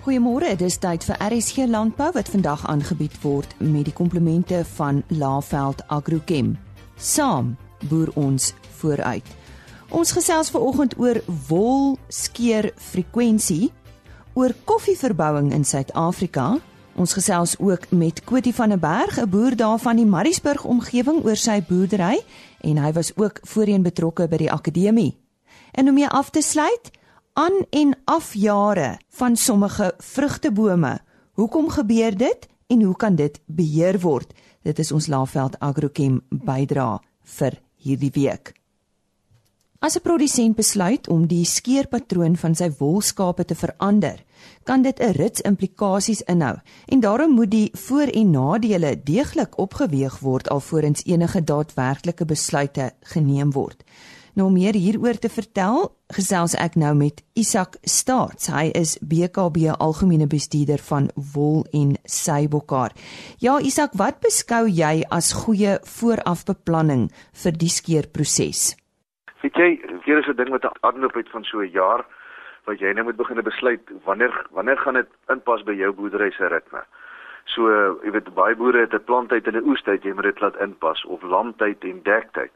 Goeiemôre, dis tyd vir RSG Landbou wat vandag aangebied word met die komplemente van Laveld Agrochem. Saam boer ons vooruit. Ons gesels veraloggend oor wol skeer frekwensie, oor koffieverbouing in Suid-Afrika. Ons gesels ook met Kotie van der Berg, 'n boer daar van die Mariesburg omgewing oor sy boerdery en hy was ook voorheen betrokke by die akademie. En om mee af te sluit, aan en af jare van sommige vrugtebome. Hoekom gebeur dit en hoe kan dit beheer word? Dit is ons Laveld Agrochem bydra vir hierdie week. As 'n produsent besluit om die skeerpatroon van sy wolskape te verander, kan dit 'n rits implikasies inhou en daarom moet die voor- en nadele deeglik opgeweeg word alvorens enige daadwerklike besluite geneem word. Nou om meer hieroor te vertel, gesels ek nou met Isak Staats. Hy is BKB algemene bestuurder van Wol en Seibokar. Ja, Isak, wat beskou jy as goeie voorafbeplanning vir die skeerproses? Weet jy, hier is 'n ding wat aanloop het van so 'n jaar wat jy nou moet begin besluit wanneer wanneer gaan dit inpas by jou boerdery se ritme. So, jy weet baie boere het 'n planttyd en 'n oestyd, jy moet dit laat inpas of lamtyd en dektyd.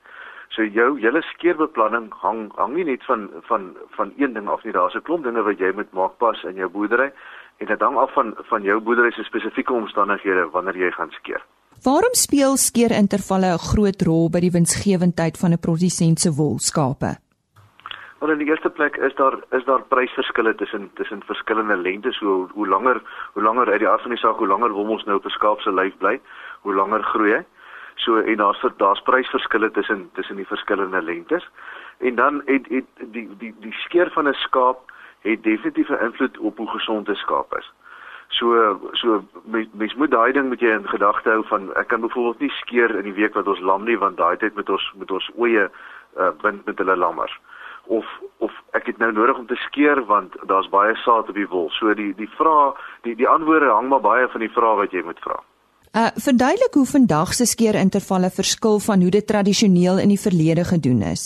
So jou hele skeerbeplanning hang hang nie net van van van een ding af nie. Daar's 'n klomp dinge wat jy moet maak pas in jou boerdery en dit hang af van van jou boerdery se spesifieke omstandighede wanneer jy gaan skeer. Waarom speel skeerintervalle 'n groot rol by die winsgewendheid van 'n produsent se wolskape? Wel in die eerste plek is daar is daar prysverskille tussen tussen verskillende lengtes. So hoe langer hoe langer uit die aard van die saak hoe langer wil ons nou op 'n skaap se lyf bly, hoe langer groei hy. So en daar's daar's prysverskille tussen tussen die verskillende lengtes. En dan het, het die die die skeer van 'n skaap het definitief 'n invloed op hoe gesond 'n skaap is. So so mens, mens moet daai ding met jy in gedagte hou van ek kan byvoorbeeld nie skeer in die week wat ons lam nie want daai tyd met ons met ons oeye uh, bind met hulle lammers. Of of ek het nou nodig om te skeer want daar's baie saad op die wol. So die die vrae die die antwoorde hang maar baie van die vrae wat jy moet vra. Uh verduidelik hoe vandag se skeerintervalle verskil van hoe dit tradisioneel in die verlede gedoen is.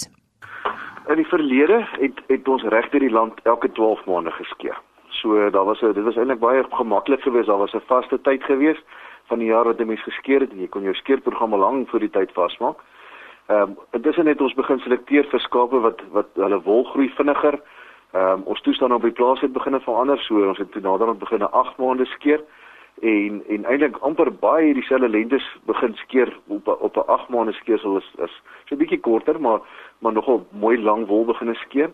In die verlede het het ons regter die land elke 12 maande geskeer. So daar was 'n dit was eintlik baie gemaklik geweest. Daar was 'n vaste tyd geweest van die jaar wat 'n mens geskeer het en jy kon jou skeerprogram al lank vir die tyd vasmaak. Ehm um, intussen het ons begin selekteer vir skape wat wat hulle wol groei vinniger. Ehm um, ons toestand op die plaas het begin verander. So ons het toe naderhand begin 'n 8 maande skeer en en eintlik amper baie dieselfde lentes begin skeer op op 'n 8 maande skeersel is is so 'n bietjie korter maar maar nogal mooi lang wol begin skeer.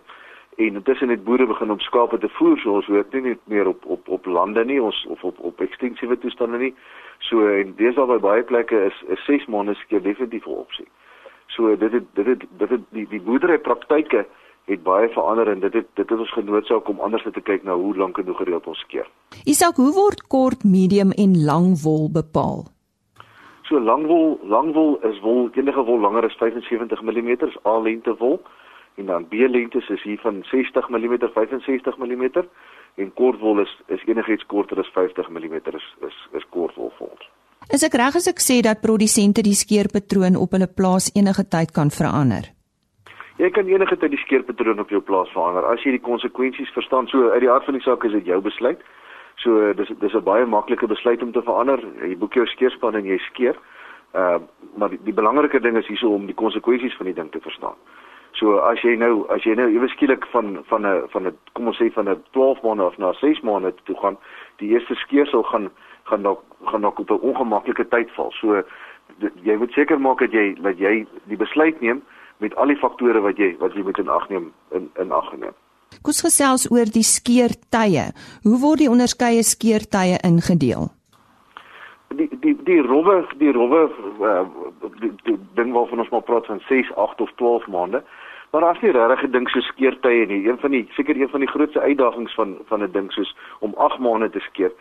En intussen het boere begin om skape te voer so ons hoor nie meer op op op lande nie ons of op op ekstensiewe toestande nie. So en deesdae by baie plekke is 'n 6 maande skeer definitief 'n opsie. So dit het dit het dit het die die boerdery praktyke het baie verander en dit het dit het ons genoodsaak om anders te kyk na hoe lank en hoe gereeld ons skeer. Isak, hoe word kort, medium en lang wol bepaal? So lang wol, lang wol is wol, enige wol langer as 75 mm A lengte wol en dan B lengtes is hier van 60 mm, 65 mm en kort wol is is enigiets korter as 50 mm is is is kort wol vir ons. Is ek reg as ek sê dat produsente die skeerpatroon op hulle plaas enige tyd kan verander? Jy kan enige tyd die skeerpatroon op jou plaas verander as jy die konsekwensies verstaan. So uit die aard van die saak is dit jou besluit. So dis dis 'n baie maklike besluit om te verander. Jy boek jou skeerspan en jy skeer. Ehm uh, maar die, die belangrike ding is hierso om die konsekwensies van die ding te verstaan. So as jy nou as jy nou ewe skielik van van 'n van 'n kom ons sê van 'n 12 maande of na 6 maande toe gaan, die eerste skeersel gaan gaan dalk gaan dalk op 'n ongemaklike tyd val. So jy moet seker maak dat jy dat jy die besluit neem met al die faktore wat jy wat jy moet in ag neem in in ag neem. Kom gesels oor die skeertye. Hoe word die onderskeie skeertye ingedeel? Die die die rowwe die rowwe uh, ding waarvan ons maar praat van 6, 8 of 12 maande. Maar daar's nie regtig 'n ding so skeertye nie. Een van die seker een van die grootste uitdagings van van 'n ding soos om 8 maande te skeer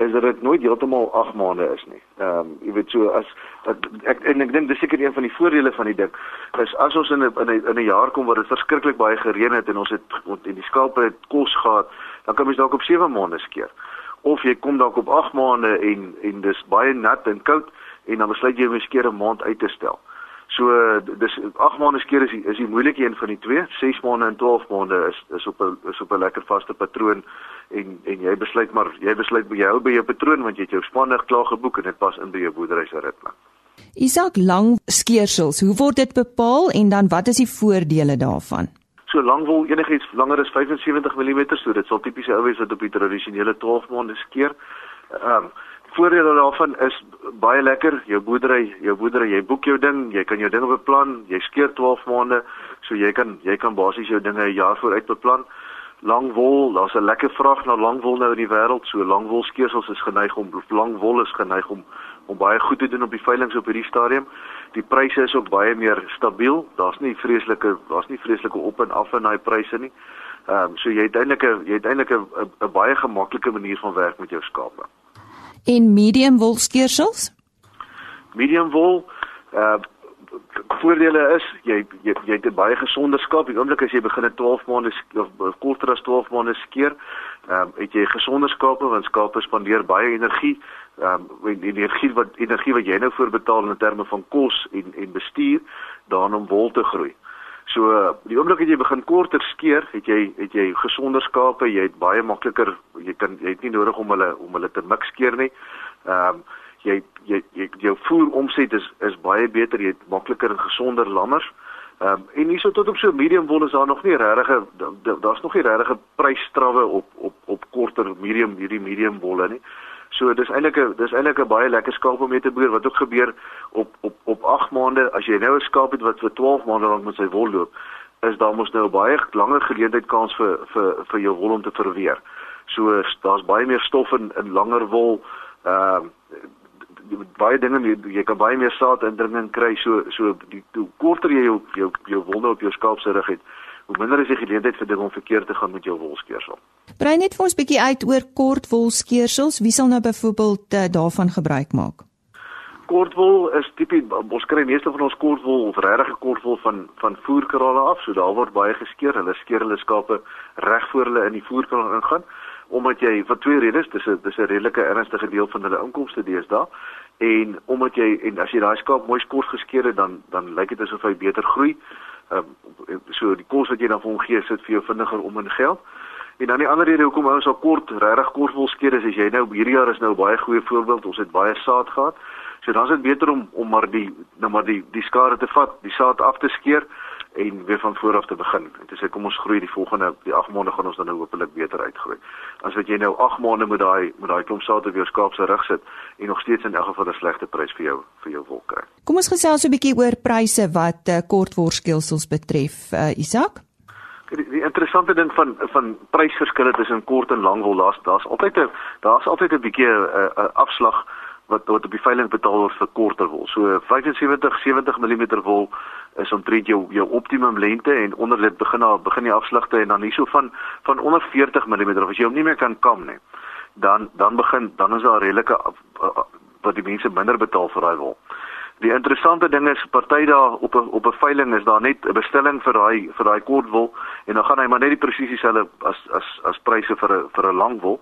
is dat dit nooit heeltemal 8 maande is nie. Ehm um, jy weet so as dat, ek en ek dink dis seker een van die voordele van die ding is as ons in 'n in 'n in 'n jaar kom waar dit verskriklik baie gereën het en ons het en die skape het kos gehad, dan kan mens dalk op 7 maande skeer. Of jy kom dalk op 8 maande en en dis baie nat en koud en dan besluit jy om skeer 'n maand uit te stel. So dis 8 maande skeer is die, is die moeilike een van die twee. 6 maande en 12 maande is is op 'n is op 'n lekker vaste patroon en en jy besluit maar jy besluit by jou by jou patroon want jy het jou spanne klaar geboek en dit pas in by jou boerdery se ritme. Isak lang skeersels, hoe word dit bepaal en dan wat is die voordele daarvan? So lank wol enigiets langer as 75 mm, so dit sal tipies ou wees wat op die tradisionele 12 maande skeer. Ehm um, voordele daarvan is baie lekker. Jou boerdery, jou boerdery, jy boek jou ding, jy kan jou ding beplan, jy skeer 12 maande, so jy kan jy kan basies jou dinge 'n jaar vooruit beplan. Lang wol, daar's 'n lekker vraag na lang wol nou in die wêreld. So lang wol skeersels is geneig om lang wol is geneig om om baie goed te doen op die veilinge op hierdie stadium. Die pryse is ook baie meer stabiel. Daar's nie vreeslike daar's nie vreeslike op en af in daai pryse nie. Ehm um, so jy het eintlik 'n jy het eintlik 'n baie gemaklike manier van werk met jou skape. En medium wol skeersels? Medium wol uh voordele is jy jy, jy het 'n baie gesonder skaap. Die oomblik as jy begin 'n 12 maande of korter as 12 maande skeer, ehm um, het jy gesonder skape want skape spandeer baie energie ehm um, die energie wat energie wat jy nou voorbetaal in terme van kos en en bestuur daan om wol te groei. So die oomblik as jy begin korter skeer, het jy het jy gesonder skape, jy het baie makliker, jy kan jy het nie nodig om hulle om hulle te mik skeer nie. Ehm um, jy jy jy jou voer omset is is baie beter, jy het makliker en gesonder lammers. Ehm um, en hierso tot op so medium wol is daar nog nie regtig daar's nog nie regtig prysstrawwe op op op korter medium hierdie medium wolle nie. So dis eintlik 'n dis eintlik 'n baie lekker skaap om mee te boer wat ook gebeur op op op 8 maande as jy nou 'n skaap het wat vir 12 maande lank met sy wol loop, is daar mos nou 'n baie langer geleentheid kans vir vir vir jou wol om te verweer. So daar's baie meer stof in in langer wol. Ehm uh, baie dinge jy, jy kan baie meer saad indringing kry so so die hoe korter jy jou jou jou wol nou op jou skaap se rug het hoe minder is die geleentheid vir dit om verkeerd te gaan met jou wolskeersel. Brei net vir ons 'n bietjie uit oor kort wolskeersels. Wie sal nou byvoorbeeld uh, daarvan gebruik maak? Kortwol is tipies ons kry meeste van ons kortwol of regte kortwol van van voerkrale af. So daar word baie geskeer. Hulle skeer hulle skape reg voor hulle in die voerkraal ingaan omdat jy vir twee redes, dis 'n dis 'n redelike ernstige deel van hulle inkomste deesdae en omdat jy en as jy daai skaap mooi kort geskeer het dan dan lyk dit asof hy beter groei um, so die kos wat jy dan vir hom gee sit vir jou vinniger om in geld. En dan die ander rede hoekom ons al kort regtig kort wil skeer is as jy nou hierdie jaar is nou baie goeie voorbeeld, ons het baie saad gehad. So dan is dit beter om om maar die nou maar die die skare te vat, die saad af te skeer en weer van voor af te begin. En dis ek kom ons groei die volgende die 8 maande gaan ons dan nou hopelik beter uitgroei. As wat jy nou 8 maande met daai met daai klomp saad op jou skaap se rug sit en nog steeds in elk geval 'n slegte prys vir jou vir jou wol kry. Kom ons gesels 'n bietjie oor pryse wat uh, kortworskelsels betref, uh, Isak. Die, interessante ding van van prysverskille tussen kort en lang wol, daar's daar's altyd 'n daar's altyd 'n bietjie 'n uh, uh, afslag wat wat op die veiling betaal word vir korter wol. So 75 70 mm wol is omtrent jou jou optimum lengte en onder dit begin daar begin die afslagte en dan hierso van van onder 40 mm of as jy hom nie meer kan kam nie dan dan begin dan is daar redelike wat die mense minder betaal vir daai wol. Die interessante ding is party daar op 'n op 'n veiling is daar net 'n bestelling vir daai vir daai kort wol en dan gaan hy maar net die presies dieselfde as as as pryse vir 'n vir 'n lang wol.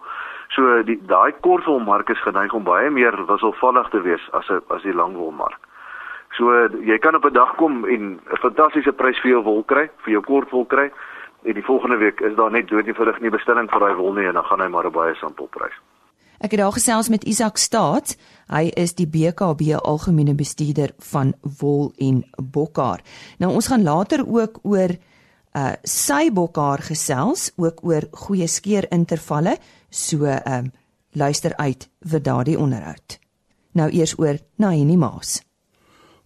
So die daai kort wol mark is geneig om baie meer wisselvallig te wees as 'n as die lang wol mark. So jy kan op 'n dag kom en 'n fantastiese prys vir jou wol kry, vir jou kort wol kry. En die volgende week is daar net doodgewoonig nie bestelling vir daai wol nie en dan gaan hy maar 'n baie simpel prys. Ek het daar gesels met Isak Staat. Hy is die BKB algemene bestuurder van wol en bokhaar. Nou ons gaan later ook oor uh sy bokhaar gesels, ook oor goeie skeerintervalle. So ehm um, luister uit vir daardie onderhoud. Nou eers oor na Henny Maas.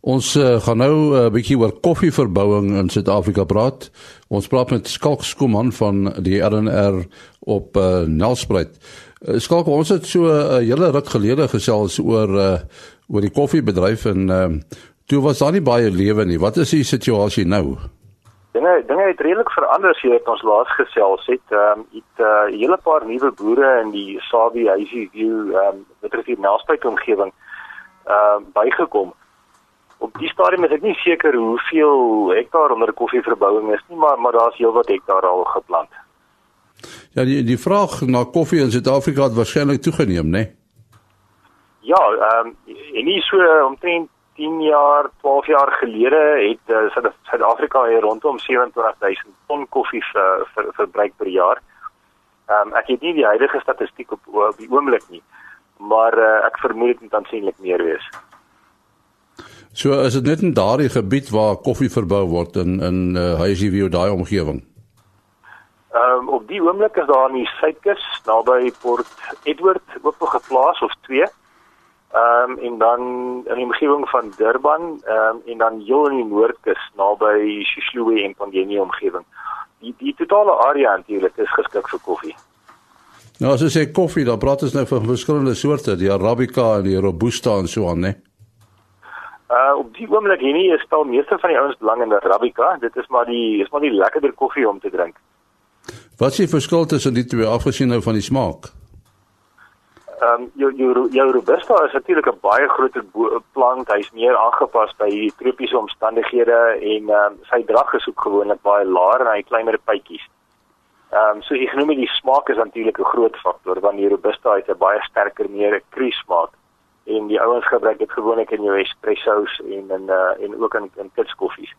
Ons uh, gaan nou 'n uh, bietjie oor koffieverbouing in Suid-Afrika praat. Ons praat met Skalk Skuman van die RNR op uh, Nelspruit. Uh, Skalk, ons het so 'n uh, hele ruk gelede gesels oor uh, oor die koffiebedryf en uh, toe was daar nie baie lewe nie. Wat is die situasie nou? Dinge dinge het redelik verander sedert ons laas gesels het. Ehm um, het 'n uh, hele paar nuwe boere in die Sabi Huisie View ehm um, met rivier Nelspruit omgewing ehm uh, bygekom op die stadium is ek nie seker hoeveel hektaar onder koffieverbouing is nie, maar maar daar's heelwat hektaar al geplant. Ja, die die vraag na koffie in Suid-Afrika het waarskynlik toegeneem, né? Nee? Ja, ehm um, en nie so omtrent 10 jaar, 12 jaar gelede het uh, Suid-Afrika hier rondom 27000 ton koffie ver, ver, verbruik per jaar. Ehm um, ek het nie die huidige statistiek op, op die oomblik nie, maar uh, ek vermoed dit moet aansienlik meer wees. So is dit net in daardie gebied waar koffie verbou word in in uh, Hazyview daai omgewing. Ehm um, op die oomblik is daar in die suidkus naby Port Edward nog geplaas of twee. Ehm um, en dan in die omgewing van Durban ehm um, en dan heel in die noordkus naby Shishlwe en Pangeni omgewing. Die die totale area natuurlik is geskik vir koffie. Nou as jy sê koffie, dan praat ons nou van verskillende soorte, die Arabica en die Robusta en so aan, né? Uh op die oomblik hier nie is stel meeste van die ouens belang in die Arabica. Dit is maar die is maar die lekkerder koffie om te drink. Wat is die verskil tussen die twee afgesien nou van die smaak? Ehm um, jou jou jou robusta is natuurlik 'n baie groter plant. Hy's meer aangepas by die tropiese omstandighede en ehm um, sy drag is ook gewoonlik baie laer en hy kleiner pypies. Ehm um, so ek genoem die smaak is natuurlik 'n groot faktor want die robusta het 'n baie sterker meer kruis smaak en die ouens gebruik dit gewoonlik in jou espresso's en in uh, en ook in in kitskoffies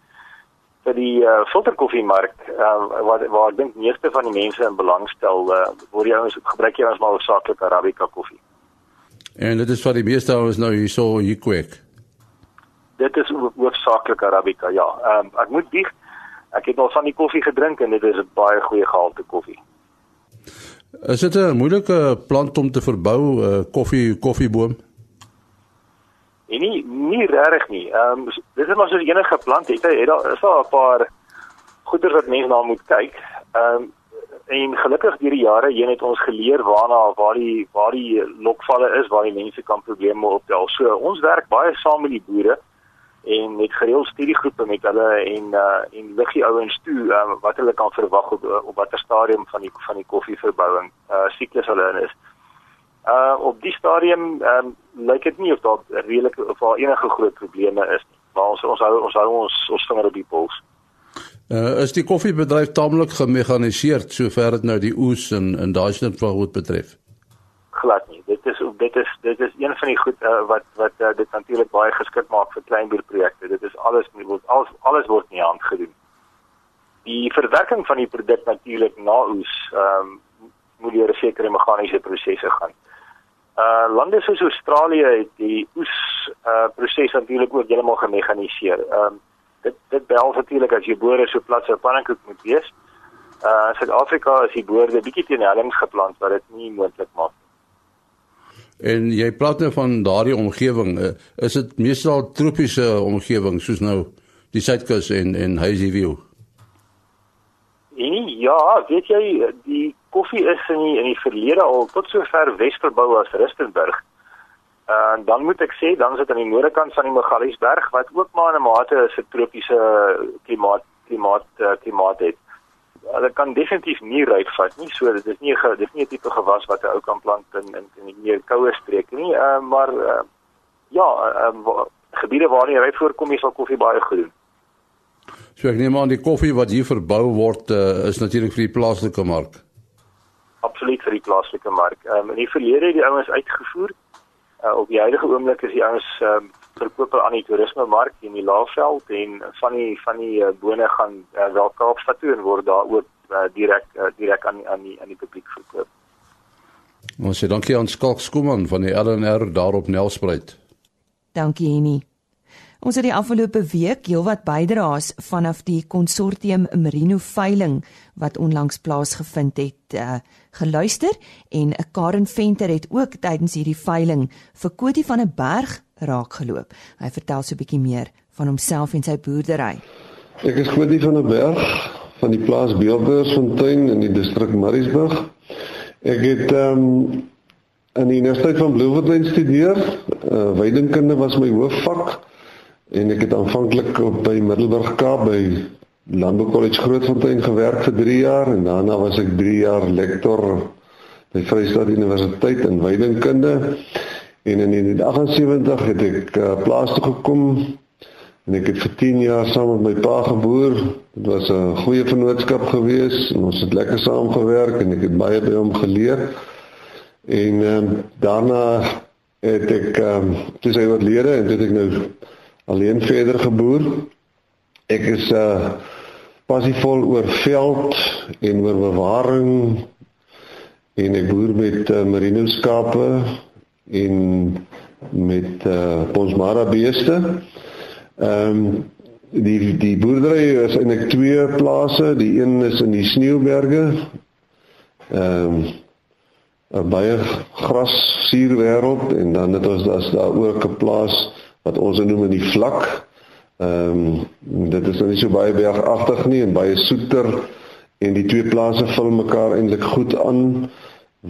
vir die uh, filterkoffiemark uh, wat waar ek dink meeste van die mense in belang stel uh, word jy ons gebruik jy ons maar hoofsaaklik arabica koffie. En dit is wat die meeste ouens nou hier so hier kwek. Dit is hoofsaaklik arabica ja. Um, ek moet bieg ek het al van die koffie gedrink en dit is 'n baie goeie gehalte koffie. Is dit 'n moeilike plant om te verbou, uh, koffie koffieboom? En nie nie regtig nie. Ehm um, dis is maar so enige plant het hy het daar is daar 'n paar goeders wat mense na moet kyk. Ehm um, en gelukkig deur die jare heen het ons geleer waarna waar die waar die lokvalle is waar die mense kan probleme optel. So ons werk baie saam met die boere en met gereelde studiegroepe met hulle en uh en lig die ouens toe um, wat hulle kan verwag op op watter stadium van die van die koffieverbouing uh siklus hulle in is. Uh op die stadium ehm um, lyk dit nie of daar redelik of daar enige groot probleme is nie. Maar ons ons hou ons hou ons ons vinger op die pols. Uh is die koffiebedryf taamlik gemekaniseer sover dit nou die oes en en daai stuk van goed betref. Glad nie. Dit is dit is dit is een van die goed uh, wat wat uh, dit natuurlik baie geskik maak vir kleinboerprojekte. Dit is alles word alles alles word nie hand gedoen. Die verwerking van die produk natuurlik na oes ehm um, moet deur 'n sekere meganiese prosesse gaan. Uh lande soos Australië het die oes uh proses natuurlik ook heeltemal gemekaniseer. Um dit dit behels natuurlik as jy boere so plat so pannenkoek moet wees. Uh Suid-Afrika is die boorde bietjie teen hellings geplant wat dit nie moontlik maak. En jy praat nou van daardie omgewing, uh, is dit meestal tropiese omgewing soos nou die Suidkus en en Hazyview? Ja, weet jy die koffie is in die, in die verlede al tot so ver wes verbou as Rustenburg. En uh, dan moet ek sê dan is dit aan die noordekant van die Magaliesberg wat ook maar 'n mate 'n tropiese klimaat klimaat uh, klimaat het. Hulle kan definitief nie ryp vat nie. So dit is nie dit is nie 'n tipe gewas wat 'n ou kan plant in in, in die meer koue streke nie. Uh, maar uh, ja, uh, gebiede waar die ryp voorkom is sal koffie baie goed doen. So ek neem aan die koffie wat hier verbou word uh, is natuurlik vir die plaaslike mark absoluut vir die plaaslike mark. Ehm um, in die verlede het die ouens uitgevoer. Uh, op die huidige oomblik is die ouens ehm um, verkoop aan die toerismemark in die Laagveld en van die van die uh, bone gaan uh, wel Kaapstad toe en word daar ook uh, direk uh, direk aan aan die aan die publiek verkoop. Ons sê dankie aan Skalk Skooman van die RNR daarop Nelspruit. Dankie Henny. Ons het die afgelope week heelwat bydraes vanaf die konsortium Merino veiling wat onlangs plaasgevind het uh, geluister en 'n Karen Venter het ook tydens hierdie veiling vir Kotie van 'n berg raak geloop. Hy vertel so 'n bietjie meer van homself en sy boerdery. Ek is Kotie van 'n berg van die plaas Beeldersfontein in die distrik Mariesburg. Ek het ehm um, aan die Universiteit van Bloemfontein studeer. Uh, Weidingkunde was my hoofvak en ek het aanvanklik by Middelburg Kaap by Landbou College Grootfontein gewerk vir 3 jaar en daarna was ek 3 jaar lektor by Vryheid Universiteit in weidingkunde en in 1978 het ek uh, plaas toe gekom en ek het vir 10 jaar saam met my pa geboer. Dit was 'n goeie vennootskap geweest en ons het lekker saam gewerk en ek het baie by hom geleer. En um, daarna het ek um, toe sy oorlede en dit ek nou alleen verder geboer. Ek is uh passievol oor veld en oor bewaring en ek boer met uh, merino skape en met uh Bonsmara beeste. Ehm um, die die boerdery is eintlik twee plase, die een is in die sneeuberge. Ehm um, 'n baie gras suur wêreld en dan het ons daar's daar ook 'n plaas wat ons noem in die vlak. Ehm um, dit is nou nie so baie bergagtig nie en baie soeter en die twee plase vul mekaar eintlik goed aan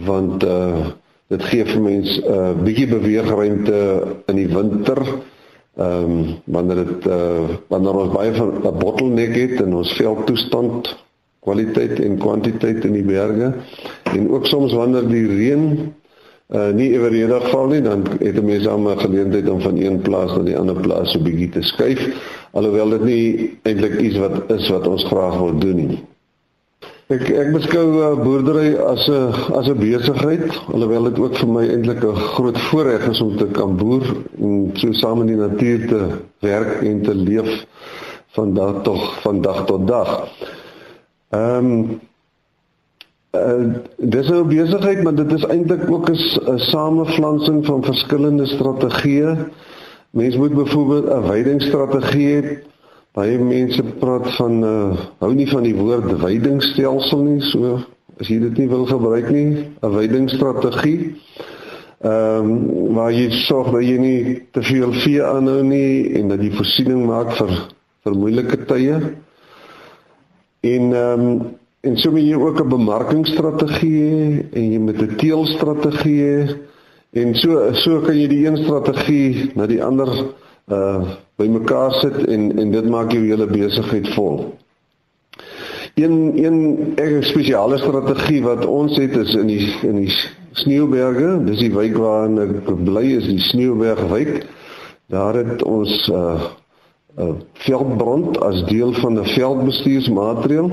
want uh dit gee vir mense 'n uh, bietjie beweegruimte in die winter. Ehm um, wanneer dit uh wanneer ons baie van 'n bottleneck het in ons veldtoestand kwaliteit en kwantiteit in die berge en ook soms wanneer die reën uh nie eweredig val nie dan het 'n mens dan 'n geleentheid om van een plaas na die ander plaas so bietjie te skuif alhoewel dit nie eintlik iets wat is wat ons graag wil doen nie. Ek ek beskou uh, boerdery as 'n as 'n besigheid alhoewel dit ook vir my eintlik 'n groot voorreg is om te kan boer en so saam in die natuur te werk en te leef van dag tot van dag tot dag. Ehm um, uh, dis 'n besigheid, maar dit is eintlik ook 'n samevlansing van verskillende strategieë. Mense moet byvoorbeeld 'n weidingsstrategie hê. Baie mense praat van uh hou nie van die woord weidingsstelsel nie, so as jy dit nie wil gebruik nie, 'n weidingsstrategie. Ehm um, waar jy sorg dat jy nie te veel vee aanhou nie en dat jy voorsiening maak vir vir moeilike tye. En ehm um, en so moet jy ook 'n bemarkingsstrategie hê en jy moet 'n teelstrategie hê en so so kan jy die een strategie na die ander uh bymekaar sit en en dit maak jou hele besigheid vol. Een een spesiale strategie wat ons het is in die in die Sneeuberge, dis die wijk waarin ek bly is, die Sneeubergwijk. Daar het ons uh 'n veldbrand as deel van 'n veldbestuursmaatreël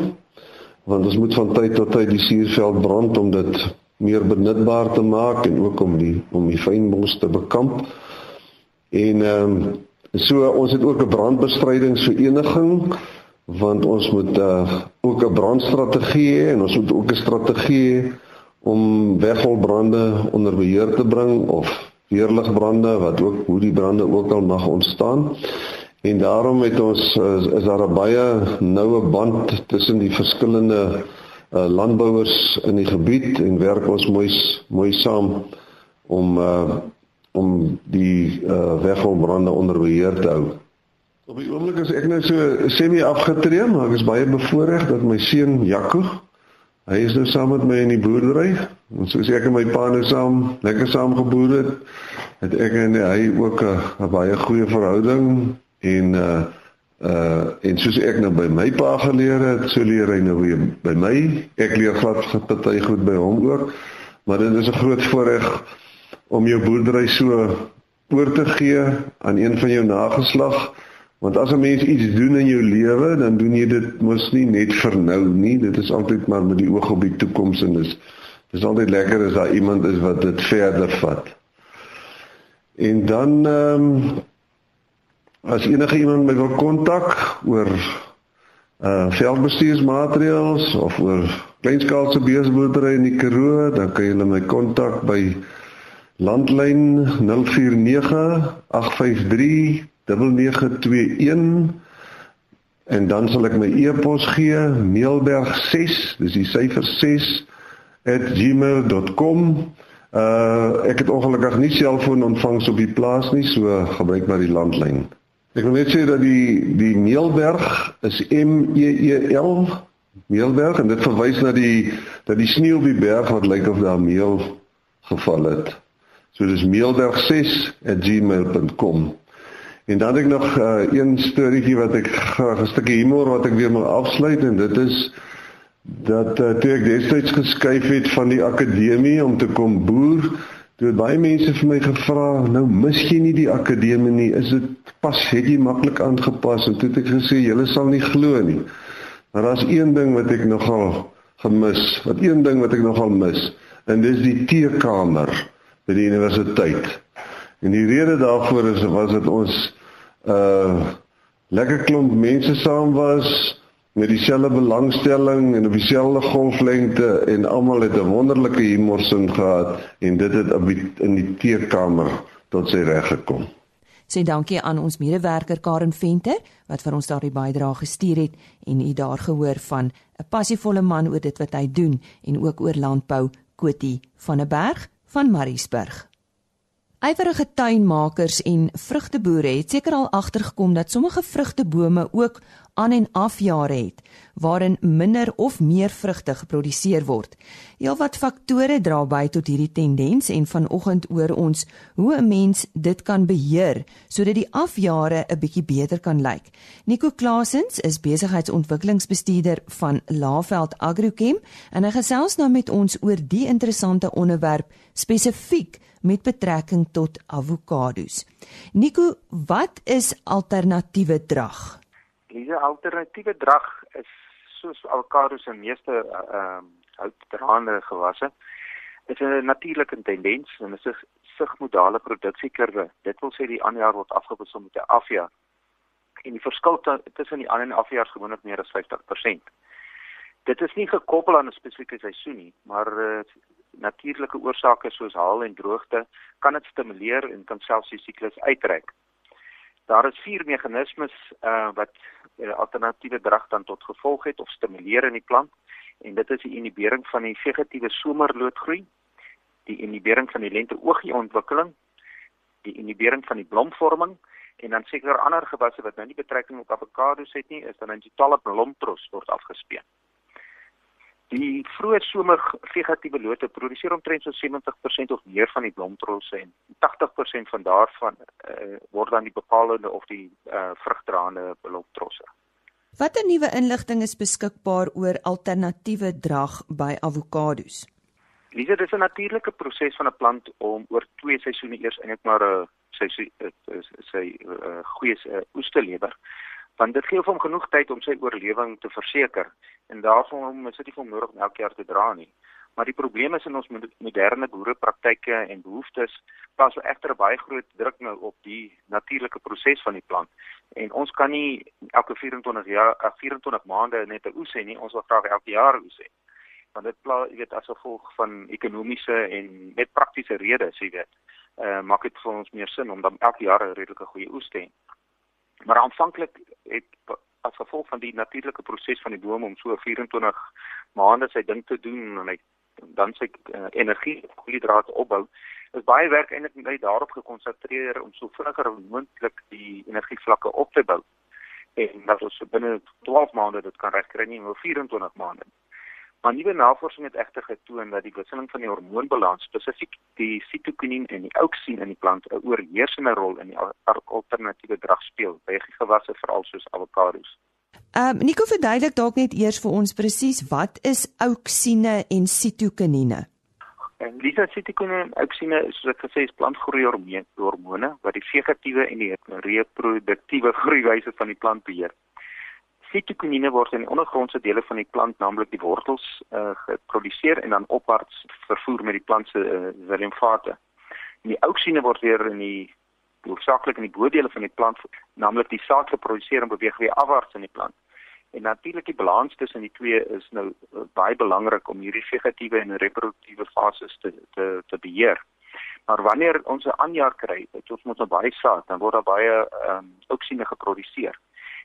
want ons moet van tyd tot tyd die suurveld brand om dit meer benutbaar te maak en ook om die om die fynbos te bekamp. En ehm um, so ons het ook 'n brandbestrydingsvereniging want ons moet uh, ook 'n brandstrategie hê en ons moet ook 'n strategie om wegholbrande onder beheer te bring of weerligbrande wat ook hoe die brande ook al mag ontstaan. En daarom het ons is, is daar 'n baie noue band tussen die verskillende uh, landbouers in die gebied en werk ons mooi mooi saam om uh, om die uh, wegholbrande onder beheer te hou. Op die oomblik is ek nou so semi afgetree, maar ek is baie bevoorreg dat my seun Jaco, hy is nou saam met my in die boerdery. Ons soos ek en my pa nou saam lekker saam geboer het, het ek en hy ook 'n baie goeie verhouding en uh uh en soos ek nou by my pa geleer het, so leer hy nou weer by my. Ek leer glad party goed by hom ook. Maar dit is 'n groot voorreg om jou boerdery so oor te gee aan een van jou nageslag. Want as 'n mens iets doen in jou lewe, dan doen jy dit mos nie net vir nou nie. Dit is altyd maar met die oog op die toekoms en dis dis altyd lekker as daar iemand is wat dit verder vat. En dan ehm um, As enige iemand my wil kontak oor uh veldbestuursmaatreëls of oor kleinskaalse beesboerdery in die Karoo, dan kan jy my kontak by landlyn 0498539921 en dan sal ek my e-pos gee meelberg6 dis die syfer 6 @gmail.com uh ek het ongelukkig nie selfoon ontvangs op die plaas nie so gebruik maar die landlyn Ek wil net sê dat die die Meelberg is M E E L Meelberg en dit verwys na die dat die sneeu op die berg wat lyk of daar meel geval het. So dis meelberg6@gmail.com. En dan het ek nog uh, een storieetjie wat ek graag 'n stukkie humor wat ek weer wil afsluit en dit is dat uh, toe ek destyds geskuif het van die akademie om te kom boer Toe het baie mense vir my gevra, nou mis jy nie die akademie nie, is dit pas het jy maklik aangepas en toe het ek gesê julle sal nie glo nie. Maar daar's een ding wat ek nogal gemis, wat een ding wat ek nogal mis, en dis die teekamer by die universiteit. En die rede daarvoor is was dit ons uh lekker klomp mense saam was met dieselfde belangstelling en op dieselfde golflengte en almal het 'n wonderlike humorsin gehad en dit het in die teekamer tot sy reg gekom. Sê dankie aan ons medewerker Karen Venter wat vir ons daardie bydrae gestuur het en u daar gehoor van 'n passievolle man oor dit wat hy doen en ook oor landbou Kotie van 'n berg van Mariesburg. Eiwerige tuinmakers en vrugteboere het seker al agtergekom dat sommige vrugtebome ook aan en afjare het waarin minder of meer vrugte geproduseer word. Heelwat faktore dra by tot hierdie tendens en vanoggend oor ons hoe 'n mens dit kan beheer sodat die afjare 'n bietjie beter kan lyk. Nico Klasens is besigheidsontwikkelingsbestuurder van Laveld Agrochem en hy gesels nou met ons oor die interessante onderwerp spesifiek met betrekking tot avokados. Nico, wat is alternatiewe drag? Hierdie alternatiewe drag is soos avokados en meeste ehm uh, houtdraande gewasse. Dit is 'n natuurlike tendens en dit is sigmodale produksiekurwe. Dit wil sê die aanjaar word afgewissel met 'n afjaar. En die verskil tussen die aan en afjaar is gewoonlik meer as 50%. Dit is nie gekoppel aan 'n spesifieke seisoen nie, maar uh, natuurlike oorsake soos haal en droogte kan dit stimuleer en kan selfs die siklus uitreik. Daar is vier meganismes uh wat uh, alternatiewe drag dan tot gevolg het of stimuleer in die plant en dit is die inhibering van die vegetatiewe somerloodgroei, die inhibering van die lente-oogie ontwikkeling, die inhibering van die blomvorming en dan seker ander gewasse wat nou nie betrekking op avokados het nie, is dan 'n totale blomtros word afgespeen. Die vroeë somer vegetatiewe lote produseer omtrent so 70% of meer van die blomtrosse en 80% van daarvan uh, word dan die bepalende of die uh, vrugdraande blomtrosse. Watter nuwe inligting is beskikbaar oor alternatiewe drag by avokados? Lise, dit is 'n natuurlike proses van 'n plant om oor twee seisoene eers eintlik maar 'n sy sy sy goeie oes te lewer want dit gee hom genoeg tyd om sy oorlewing te verseker en daarom is dit nie vir nodig om elke jaar te dra nie. Maar die probleem is in ons moderne boerepraktyke en behoeftes wel egter baie groot druk nou op die natuurlike proses van die plant. En ons kan nie elke 24 jaar 24 eh, maande net 'n oes hê nie, ons wil graag elke jaar oes hê. Want dit pla, jy weet as gevolg van ekonomiese en net praktiese redes, jy weet, eh uh, maak dit vir ons meer sin om dan elke jaar 'n redelike goeie oes te hê. Maar aanvanklik het as gevolg van die natuurlike proses van die boom om so 24 maande sy ding te doen en hy dan sy uh, energie koolhidrate opbou is baie werk eintlik net daarop gekonsentreer om so vinniger moontlik die energievlakke op te bou. En dat ons binne 12 maande dit kan regkry nie maar 24 maande Maar nuwe navorsing het egter getoon dat die wisseling van die hormoonbalans, spesifiek die sitokinien en die auxin in die plant 'n oorheersende rol in die alternatiewe drag speel by gewasse veral soos avokados. Ehm um, Nico verduidelik dalk net eers vir ons presies wat is auxine en sitokiniene? En dis sitokinien en is soos ek gesê is plantgroei hormone wat die vegetatiewe en die reproduktiewe groeiwyse van die plant beheer. Fitokinine word in die ondergrondse dele van die plant, naamlik die wortels, uh, geproduseer en dan opwaarts vervoer met die plant se uh, limfate. En die auksine word weer in die hoofsaaklik in die bodele van die plant, naamlik die saad geproduseer en beweeg weer afwaarts in die plant. En natuurlik die balans tussen die twee is nou uh, baie belangrik om hierdie vegetatiewe en reproduktiewe fases te te te beheer. Maar wanneer ons 'n aanjaar kry, het ons mos nou baie saad, dan word daar baie ehm um, auksine geproduseer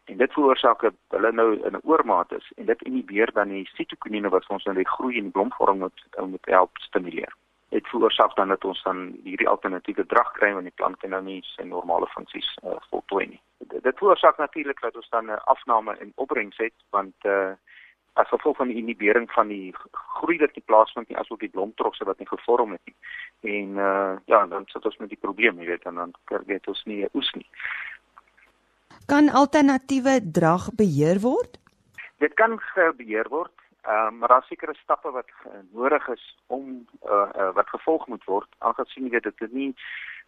en dit veroorsaak dat hulle nou in 'n oormaat is en dit inhibeer dan die sitokinine wat ons nou die groei en blomvorming moet moet help stimuleer. Dit veroorsaak dan dat ons dan hierdie alternatiewe drag kry wanneer die plant nou nie sy normale funksies uh, voltooi nie. Dit, dit veroorsaak natuurlik dat ons dan 'n afname in opbrengs het want uh as gevolg van die inhibering van die groei wat nie plaasvind nie asook die blomtrosse wat nie gevorm het nie. En uh ja, dan sit ons met die probleem, jy weet, en dan kry ons nie oes nie. Kan alternatiewe drag beheer word? Dit kan beheer word, um, maar daar sekere stappe wat nodig is om uh, uh, wat gevolg moet word. Aangesien jy dit nie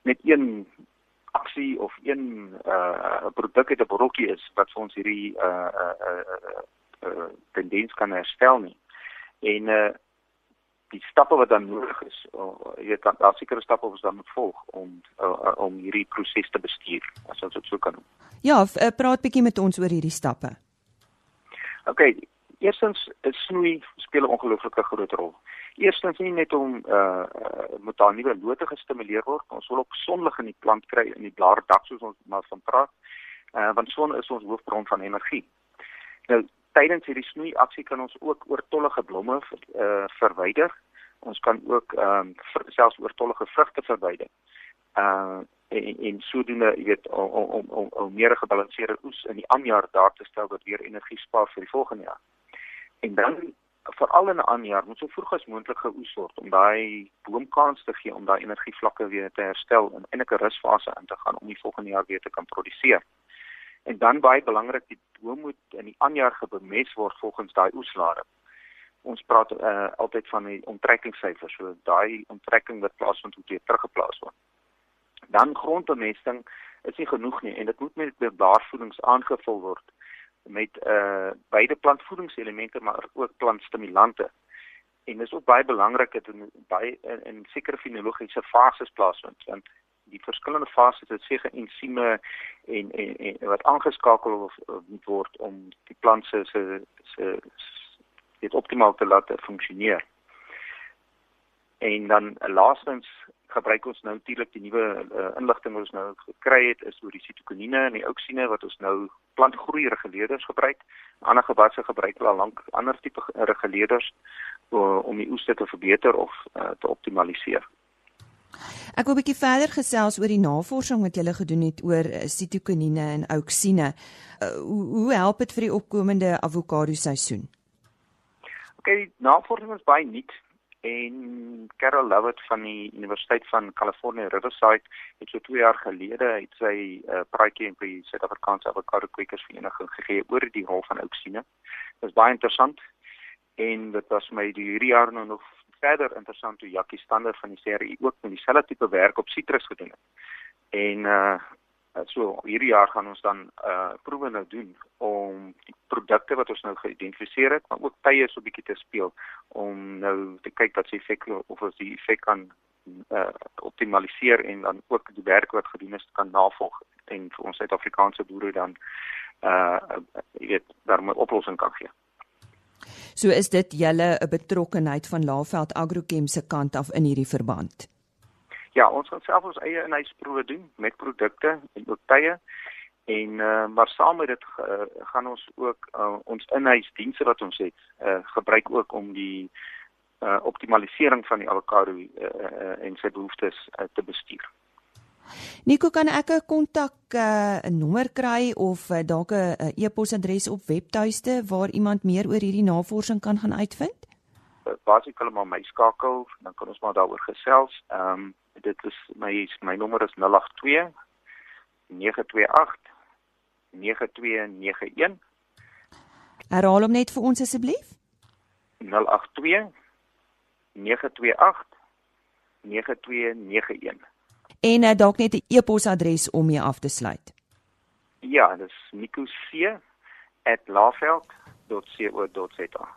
net een aksie of een uh, produk het 'n brokkie is wat vir ons hierdie uh, uh, uh, uh, tendens kan herstel nie. En uh, die stappe wat dan nodig is, uh, jy weet daar sekere stappe wat ons dan moet volg om uh, om hierdie proses te bestuur, as ons dit so kan noem. Ja, uh, praat bietjie met ons oor hierdie stappe. OK, eerstens is snoei speel 'n ongelooflike groot rol. Eerstens nie net om uh, uh moet daar nuwe lote gestimuleer word, ons wil ook sonlig in die plant kry in die blaardak soos ons maar van praat. Uh want son is ons hoofbron van energie. Nou tydens hierdie snoei aksie kan ons ook oortollige blomme uh verwyder. Ons kan ook ehm um, selfs oortollige vrugte verwyder. Uh en en sodoende, jy weet, om om om om meer gebalanseerde oes in die aanjaar daar te stel wat weer energie spaar vir die volgende jaar. En dan veral in 'n aanjaar moet so vroeg as moontlik geoes word om daai boomkans te gee om daai energievlakke weer te herstel en in 'n rusfase in te gaan om die volgende jaar weer te kan produseer. En dan baie belangrik, die boom moet in die aanjaar gebemes word volgens daai oeslading. Ons praat uh, altyd van die onttrekkingssyfer, so daai onttrekking wat plaasvind moet weer teruggeplaas word. Dan grondbemesting is nie genoeg nie en dit moet met blaarvoedings aangevul word met uh beide plantvoedingselemente maar ook plantstimulante. En dis ook baie belangrik dat in baie in, in sekere fenologiese fases plaasvind want die verskillende fases het seker ensieme en, en en wat aangeskakel moet word om die plant se se se dit optimaal te laat funksioneer. En dan laastens gebruik ons nou natuurlik die nuwe uh, inligting wat ons nou gekry het is oor die sitokinine en die auksine wat ons nou plantgroei reguleerders gebruik. Ander gewasse gebruik al lank ander tipe reguleerders uh, om die oes te verbeter of uh, te optimaliseer. Ek wil 'n bietjie verder gesels oor die navorsing wat julle gedoen het oor sitokinine en auksine. Uh, hoe, hoe help dit vir die opkomende avokado seisoen? OK, navorsing is baie nuut en Carol Lovett van die Universiteit van California Riverside het so 2 jaar gelede het sy 'n uh, praatjie in die Suid-Afrikaanse Avocado Kwekers Vereniging gegee oor die rol van auksine. Dit is baie interessant en dit was my die hierdie jaar nou nog verder interessant hoe Jackie Stander van die serie ook met dieselfde tipe werk op sitrus gedoen het. En uh Uh, so hierdie jaar gaan ons dan uh proewe nou doen om die produkte wat ons nou geïdentifiseer het, maar ook tye so 'n bietjie te speel om nou te kyk wat se effek of ons die effek kan uh optimaliseer en dan ook die werk wat gedoen is kan navolg en vir ons Suid-Afrikaanse boere dan uh jy weet daar 'n oplossing kan gee. So is dit julle 'n betrokkeheid van Laveld Agrochem se kant af in hierdie verband. Ja, ons gaan self ons eie inhuisproewe doen met produkte en ook tye. En uh, maar saam met dit uh, gaan ons ook uh, ons inhuisdienste wat ons het, uh, gebruik ook om die uh, optimalisering van die avokado uh, uh, en sy behoeftes uh, te bestuur. Nico, kan ek 'n kontak 'n uh, nommer kry of uh, dalk 'n uh, e-posadres op webtuiste waar iemand meer oor hierdie navorsing kan gaan uitvind? Basies hulle maar my skakel, dan kan ons maar daaroor gesels. Ehm um, dit is my my nommer is 082 928 9291 Herhaal hom net vir ons asseblief 082 928 9291 En uh, dalk net 'n e-posadres om mee af te sluit. Ja, dis nicoc@laveld.co.za.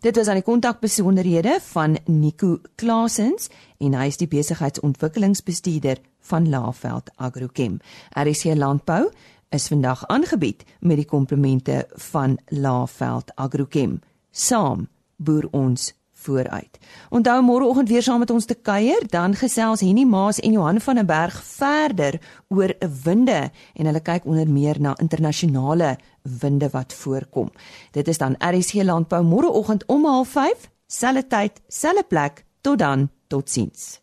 Dit was aan die kontakbesonderhede van Nico Klasens en hy is die besigheidsontwikkelingsbestuurder van Laveld Agrochem. RC Landbou is vandag aangebied met die komplemente van Laveld Agrochem. Saam boer ons vooruit. Onthou môreoggend weer saam met ons te kuier, dan gesels Henny Maas en Johan van der Berg verder oor winde en hulle kyk onder meer na internasionale winde wat voorkom. Dit is dan RSC Landbou môreoggend om 05:30, selfde tyd, selfde plek. Tot dan, totsiens.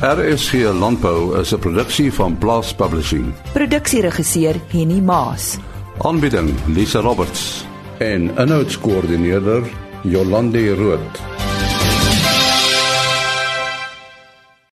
RSC Landbou is 'n produksie van Blast Publishing. Produksieregisseur Henny Maas. Aanbieding Lisa Roberts en 'n notas koördineerder Jolande Rooi